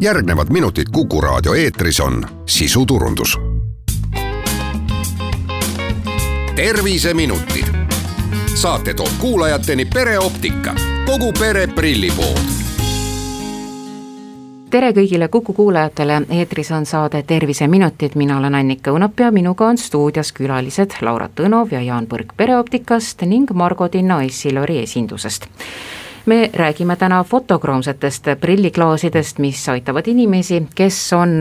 järgnevad minutid Kuku raadio eetris on sisuturundus. terviseminutid. saate toob kuulajateni pereoptika, kogu pere prillipood tere kõigile Kuku kuulajatele, eetris on saade Terviseminutid, mina olen Annika Õunap ja minuga on stuudios külalised Laura Tõnov ja Jaan Põrk Pereoptikast ning Margo Tinno Essilori esindusest me räägime täna fotokroomsetest prilliklaasidest, mis aitavad inimesi, kes on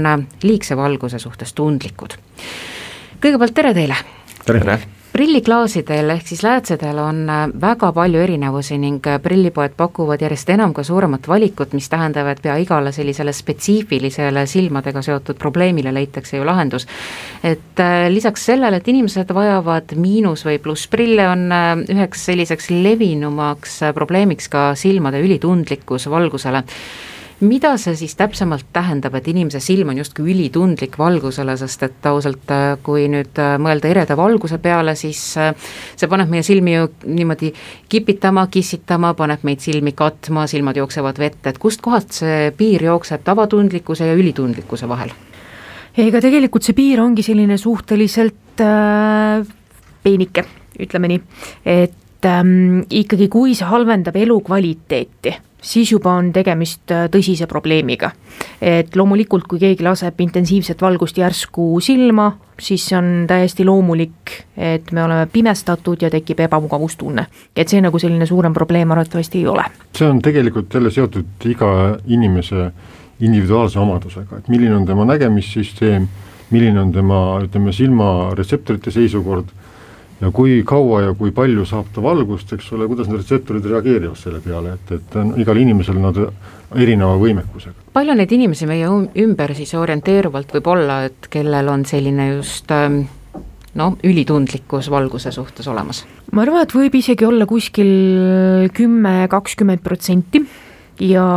liigse valguse suhtes tundlikud. kõigepealt tere teile! tere, tere.! Prilliklaasidel ehk siis läätsedel on äh, väga palju erinevusi ning äh, prillipoed pakuvad järjest enam ka suuremat valikut, mis tähendab, et pea igale sellisele spetsiifilisele silmadega seotud probleemile leitakse ju lahendus. et äh, lisaks sellele, et inimesed vajavad miinus- või plussprille, on üheks selliseks levinumaks probleemiks ka silmade ülitundlikkus valgusele mida see siis täpsemalt tähendab, et inimese silm on justkui ülitundlik valgusele, sest et ausalt, äh, kui nüüd äh, mõelda ereda valguse peale, siis äh, see paneb meie silmi ju niimoodi kipitama, kissitama, paneb meid silmi katma, silmad jooksevad vette, et kustkohast see piir jookseb tavatundlikkuse ja ülitundlikkuse vahel? ega tegelikult see piir ongi selline suhteliselt äh, peenike, ütleme nii, et ähm, ikkagi, kui see halvendab elukvaliteeti siis juba on tegemist äh, tõsise probleemiga. et loomulikult, kui keegi laseb intensiivset valgust järsku silma, siis see on täiesti loomulik, et me oleme pimestatud ja tekib ebamugavustunne. et see nagu selline suurem probleem arvatavasti ei ole. see on tegelikult jälle seotud iga inimese individuaalse omadusega, et milline on tema nägemissüsteem, milline on tema, ütleme, silmaretseptorite seisukord ja kui kaua ja kui palju saab ta valgust, eks ole, kuidas need retseptorid reageerivad selle peale, et, et on igal inimesel nad erineva võimekusega. palju neid inimesi meie ümber siis orienteeruvalt võib olla, et kellel on selline just ähm, noh, ülitundlikkus valguse suhtes olemas? ma arvan, et võib isegi olla kuskil kümme, kakskümmend protsenti ja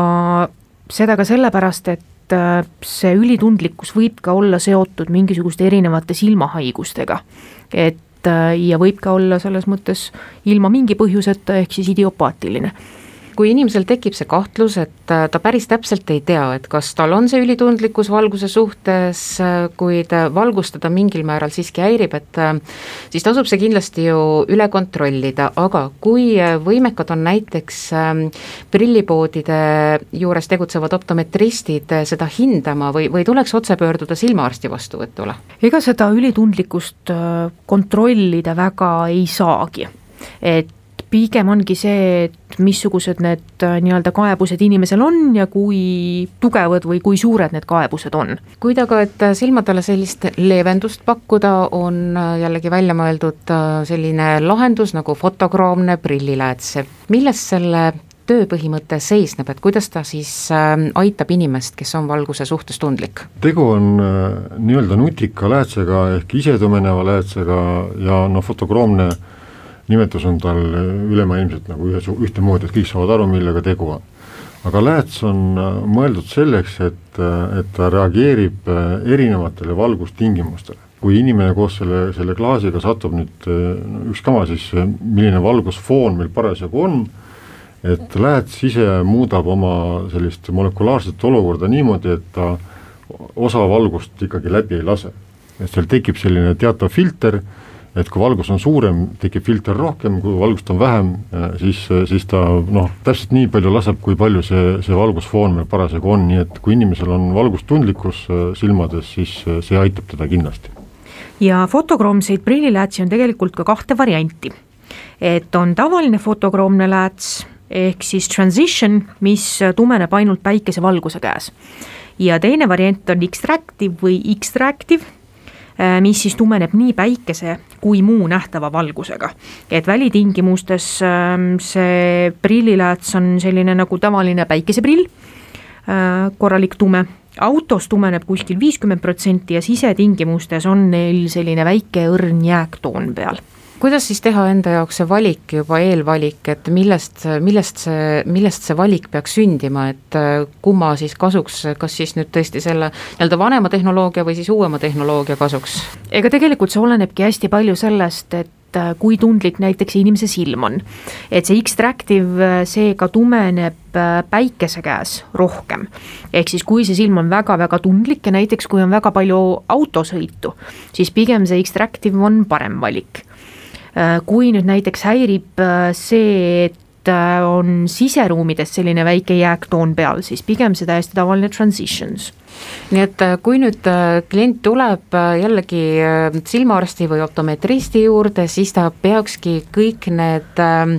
seda ka sellepärast, et äh, see ülitundlikkus võib ka olla seotud mingisuguste erinevate silmahaigustega. et Äh, ja võib ka olla selles mõttes ilma mingi põhjuseta, ehk siis idiopaatiline kui inimesel tekib see kahtlus, et äh, ta päris täpselt ei tea, et kas tal on see ülitundlikkus valguse suhtes, äh, kuid valgus teda mingil määral siiski häirib, et äh, siis tasub see kindlasti ju üle kontrollida, aga kui võimekad on näiteks ähm, prillipoodide juures tegutsevad optometristid seda hindama või, või tuleks otse pöörduda silmaarsti vastuvõtule? ega seda ülitundlikkust kontrollida väga ei saagi, et pigem ongi see, et missugused need äh, nii-öelda kaebused inimesel on ja kui tugevad või kui suured need kaebused on. kuid aga, et äh, silmadele sellist leevendust pakkuda, on äh, jällegi välja mõeldud selline lahendus nagu fotokroomne prillilääts, milles selle töö põhimõte seisneb, et kuidas ta siis aitab inimest, kes on valguse suhtes tundlik? tegu on nii-öelda nutika läätsega ehk isetumeneva läätsega ja noh, fotokroomne äh, nimetus on tal ülemaailmselt nagu ühes, ühtemoodi, et kõik saavad aru, millega tegu on. aga lääts on äh, mõeldud selleks, et, äh, et ta reageerib äh, erinevatele valgustingimustele. kui inimene koos selle, selle klaasiga satub nüüd ükskama siis, milline valgusfoon meil parasjagu on, et lääts ise muudab oma sellist molekulaarset olukorda niimoodi, et ta osa valgust ikkagi läbi ei lase. et seal tekib selline teatav filter et kui valgus on suurem, tekib filter rohkem, kui valgust on vähem, siis, siis ta noh, täpselt nii palju laseb, kui palju see, see valgusfoon meil parasjagu on, nii et kui inimesel on valgustundlikkus äh, silmades, siis äh, see aitab teda kindlasti. ja fotokroomseid prilliläätsi on tegelikult ka kahte varianti. et on tavaline fotokroomne lääts, ehk siis transition, mis tumeneb ainult päikesevalguse käes. ja teine variant on extractive või extractive Äh, mis siis tumeneb nii päikese kui muu nähtava valgusega. et välitingimustes ähm, see prillilääts on selline nagu tavaline päikeseprill, äh, korralik tume autos tumeneb kuskil viiskümmend protsenti ja sisetingimustes on neil selline väike õrn jääktoon peal kuidas siis teha enda jaoks see valik juba eelvalik, et millest, millest see, millest see valik peaks sündima, et äh, kumma siis kasuks, kas siis nüüd tõesti selle nii-öelda vanema tehnoloogia või siis uuema tehnoloogia kasuks? ega tegelikult see olenebki hästi palju sellest, et äh, kui tundlik näiteks inimese silm on. et see X-Tractive äh, seega tumeneb päikese käes rohkem. ehk siis, kui see silm on väga-väga tundlik ja näiteks kui on väga palju autosõitu, siis pigem see X-Tractive on parem valik kui nüüd näiteks häirib see, et on siseruumides selline väike jääktoon peal, siis pigem see täiesti tavaline transitions nii et äh, kui nüüd äh, klient tuleb äh, jällegi silmaarsti või optometristi juurde, siis ta peakski kõik need ähm,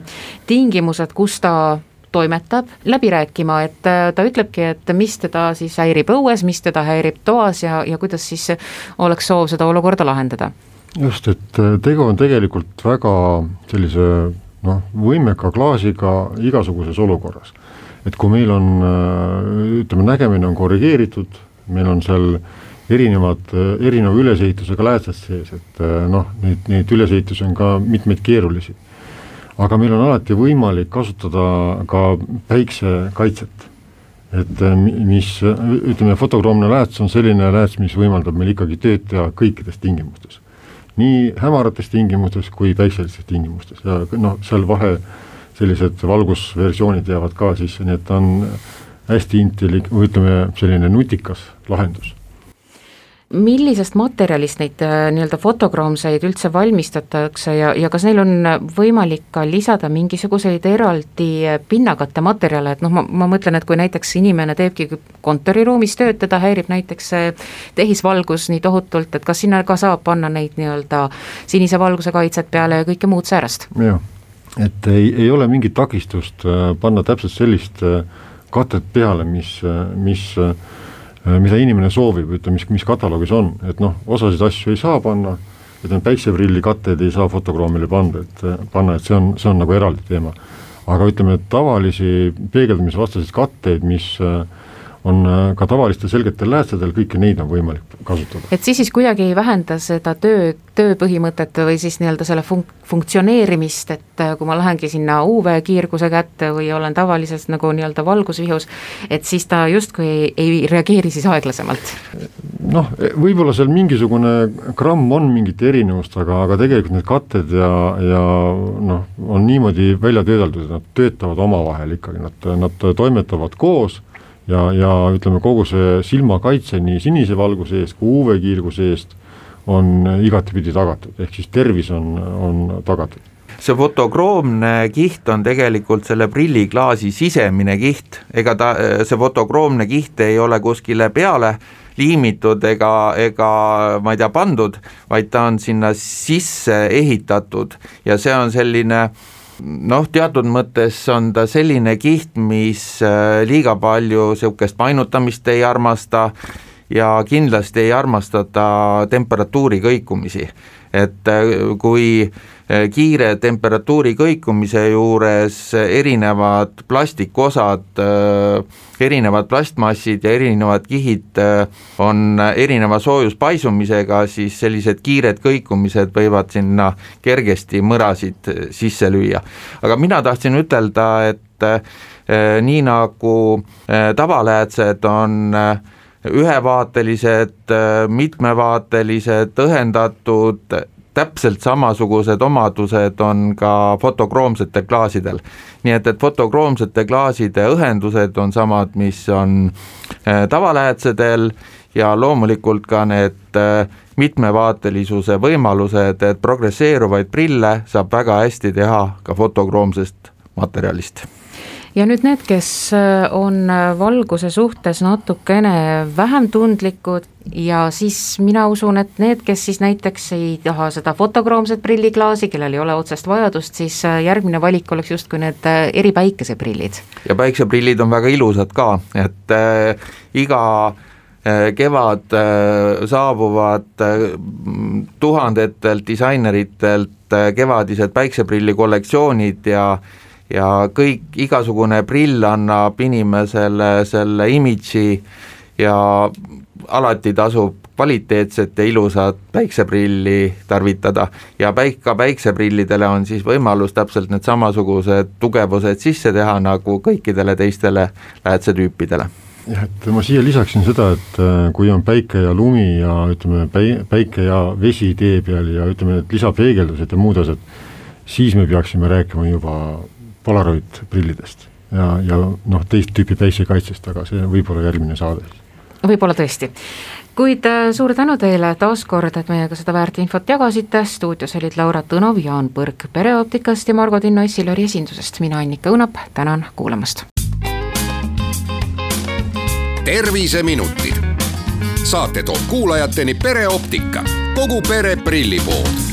tingimused, kus ta toimetab, läbi rääkima, et ta ütlebki, et mis teda siis häirib õues, mis teda häirib toas ja, ja kuidas siis oleks soov seda olukorda lahendada. Just, et tegu on tegelikult väga sellise noh, võimeka klaasiga igasuguses olukorras. et kui meil on ütleme, nägemine on korrigeeritud, meil on seal erinevad, erineva ülesehitusega läätsed sees, et noh, neid, neid ülesehitusi on ka mitmeid keerulisi. aga meil on alati võimalik kasutada ka päiksekaitset. et mis, ütleme, fotokroomne lääts on selline lääts, mis võimaldab meil ikkagi tööd teha kõikides tingimustes. Nii hämarates tingimustes kui päikselistes tingimustes. Ja noh, seal vahe sellised valgusversioonid jäävad ka sisse, nii et ta on hästi intelli-, või ütleme, selline nutikas lahendus millisest materjalist neid äh, nii-öelda fotokroomseid üldse valmistatakse ja, ja kas neil on võimalik ka lisada mingisuguseid eraldi äh, pinnakatte materjale, et noh, ma, ma mõtlen, et kui näiteks inimene teebki kontoriruumis tööd, teda häirib näiteks tehisvalgus nii tohutult, et kas sinna ka saab panna neid nii-öelda sinise valguse kaitset peale ja kõike muud säärast? jah, et ei, ei ole mingit takistust äh, panna täpselt sellist äh, katet peale, mis, mis, mida inimene soovib, ütleme, mis, mis kataloogis on, et noh, osasid asju ei saa panna, ütleme päikseprilli katteid ei saa fotokroomile panna, et panna, et see on, see on nagu eraldi teema. aga ütleme, tavalisi peegeldamisvastaseid katteid, mis äh, on äh, ka tavalistel selgetel läätsedel, kõiki neid on võimalik kasutada. et siis siis kuidagi ei vähenda seda töö, tööpõhimõtet või siis nii-öelda selle funk-, funktsioneerimist, et äh, kui ma lähengi sinna UV-kiirguse kätte või olen tavalises nagu nii-öelda valgusvihus, et siis ta justkui ei, ei reageeri siis aeglasemalt? noh, võib-olla seal mingisugune gramm on mingit erinevust, aga, aga tegelikult need katted ja, ja noh, on niimoodi välja töödeldud, et nad töötavad omavahel ikkagi, nad, nad toimetavad koos ja, ja ütleme, kogu see silmakaitse nii sinise valguse eest kui UV-kiirguse eest on igatepidi tagatud, ehk siis tervis on, on tagatud. See fotokroomne kiht on tegelikult selle prilliklaasi sisemine kiht, ega ta, see fotokroomne kiht ei ole kuskile peale liimitud ega, ega ma ei tea, pandud, vaid ta on sinna sisse ehitatud. Ja see on selline äh, noh, teatud mõttes on ta selline kiht, mis äh, liiga palju niisugust painutamist ei armasta ja kindlasti ei armasta ta temperatuuri kõikumisi. et äh, kui kiire temperatuuri kõikumise juures erinevad plastikosad erinevad plastmassid ja erinevad kihid äh, on erineva soojuspaisumisega, siis sellised kiired kõikumised võivad sinna kergesti mõrasid äh, sisse lüüa. aga mina tahtsin ütelda, et äh, nii nagu tavaläätsed on ühevaatelised, mitmevaatelised, õhendatud, täpselt samasugused omadused on ka fotokroomsetel klaasidel. nii et, et fotokroomsete klaaside õhendused on samad, mis on äh, tavaläätsedel ja loomulikult ka need äh, mitmevaatelisuse võimalused, et progresseeruvaid prille saab väga hästi teha ka fotokroomsest materjalist ja nüüd need, kes äh, on äh, valguse suhtes natukene vähem tundlikud ja siis mina usun, et need, kes siis näiteks ei taha seda fotokroomset prilliklaasi, kellel ei ole otsest vajadust, siis äh, järgmine valik oleks justkui need eripäikeseprillid. ja päikseprillid on väga ilusad ka, et äh, iga kevad saabuvad tuhandetelt disaineritelt kevadised päikseprillikollektsioonid ja ja kõik, igasugune prill annab inimesele selle imidži ja alati tasub kvaliteetset ja ilusat päikseprilli tarvitada. Ja päik-, ka päikseprillidele on siis võimalus täpselt need samasugused tugevused sisse teha, nagu kõikidele teistele läätsetüüpidele jah, et ma siia lisaksin seda, et äh, kui on päike ja lumi ja ütleme, päi-, päike ja vesi tee peal ja ütleme, need lisapeegeldused ja muud asjad, siis me peaksime rääkima juba Polaroid prillidest. Ja, ja noh, teist tüüpi päiksekaitsest, aga see võib olla järgmine saade. võib-olla tõesti. Kuid äh, suur tänu teile taas kord, et meiega seda väärt infot jagasite, stuudios olid Laura Tõnov, Jaan Põrk Pereoptikast ja Margo Tinno Essilori esindusest, mina Annika Õunap, tänan kuulamast. terviseminutid, saate toob kuulajateni pereoptika, kogu pere prillipood